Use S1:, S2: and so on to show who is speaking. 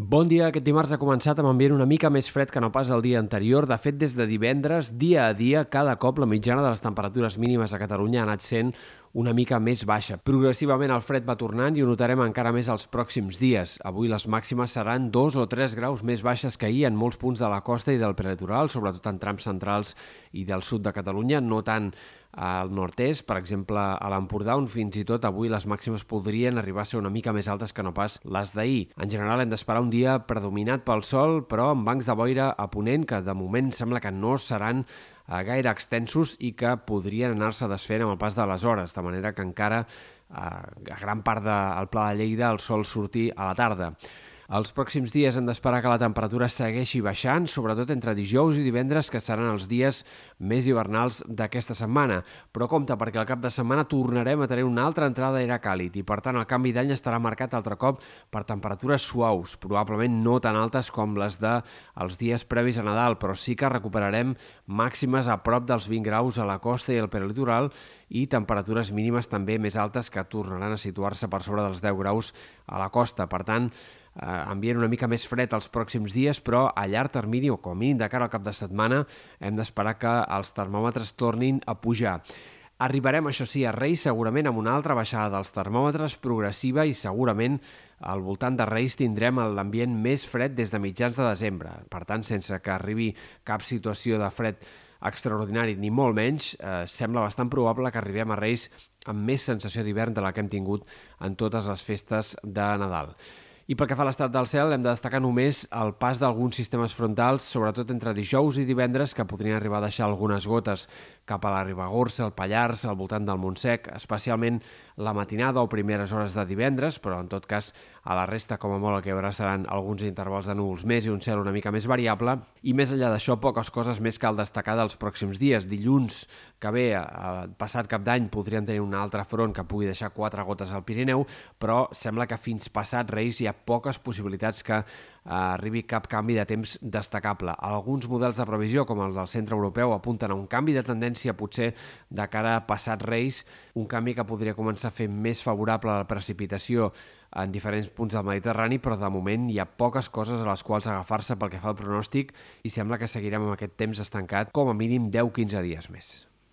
S1: Bon dia. Aquest dimarts ha començat amb ambient una mica més fred que no pas el dia anterior. De fet, des de divendres, dia a dia, cada cop la mitjana de les temperatures mínimes a Catalunya ha anat sent una mica més baixa. Progressivament el fred va tornant i ho notarem encara més els pròxims dies. Avui les màximes seran 2 o 3 graus més baixes que ahir en molts punts de la costa i del prelitoral, sobretot en trams centrals i del sud de Catalunya, no tant al nord-est, per exemple, a l'Empordà, on fins i tot avui les màximes podrien arribar a ser una mica més altes que no pas les d'ahir. En general hem d'esperar un dia predominat pel sol, però amb bancs de boira a ponent que de moment sembla que no seran gaire extensos i que podrien anar-se desfent amb el pas de les hores, de manera que encara eh, a gran part del Pla de Lleida el sol sortir a la tarda. Els pròxims dies hem d'esperar que la temperatura segueixi baixant, sobretot entre dijous i divendres, que seran els dies més hivernals d'aquesta setmana. Però compte, perquè al cap de setmana tornarem a tenir una altra entrada d'aire càlid i, per tant, el canvi d'any estarà marcat altre cop per temperatures suaus, probablement no tan altes com les de els dies previs a Nadal, però sí que recuperarem màximes a prop dels 20 graus a la costa i al peritoral i temperatures mínimes també més altes que tornaran a situar-se per sobre dels 10 graus a la costa. Per tant, eh, ambient una mica més fred els pròxims dies, però a llarg termini o com a mínim de cara al cap de setmana hem d'esperar que els termòmetres tornin a pujar. Arribarem, això sí, a Reis segurament amb una altra baixada dels termòmetres progressiva i segurament al voltant de Reis tindrem l'ambient més fred des de mitjans de desembre. Per tant, sense que arribi cap situació de fred extraordinari, ni molt menys, eh, sembla bastant probable que arribem a Reis amb més sensació d'hivern de la que hem tingut en totes les festes de Nadal. I pel que fa a l'estat del cel, hem de destacar només el pas d'alguns sistemes frontals, sobretot entre dijous i divendres, que podrien arribar a deixar algunes gotes. Cap a la Ribagorça, el Pallars, al voltant del Montsec, especialment la matinada o primeres hores de divendres, però en tot cas a la resta com a molt el que haurà seran alguns intervals de núvols més i un cel una mica més variable. I més enllà d'això, poques coses més cal destacar dels pròxims dies. Dilluns, que ve, passat cap d'any, podrien tenir un altre front que pugui deixar quatre gotes al Pirineu, però sembla que fins passat Reis hi ha poques possibilitats que arribi cap canvi de temps destacable. Alguns models de previsió, com el del centre europeu, apunten a un canvi de tendència potser de cara a passat Reis, un canvi que podria començar a fer més favorable a la precipitació en diferents punts del Mediterrani, però de moment hi ha poques coses a les quals agafar-se pel que fa al pronòstic i sembla que seguirem amb aquest temps estancat com a mínim 10-15 dies més.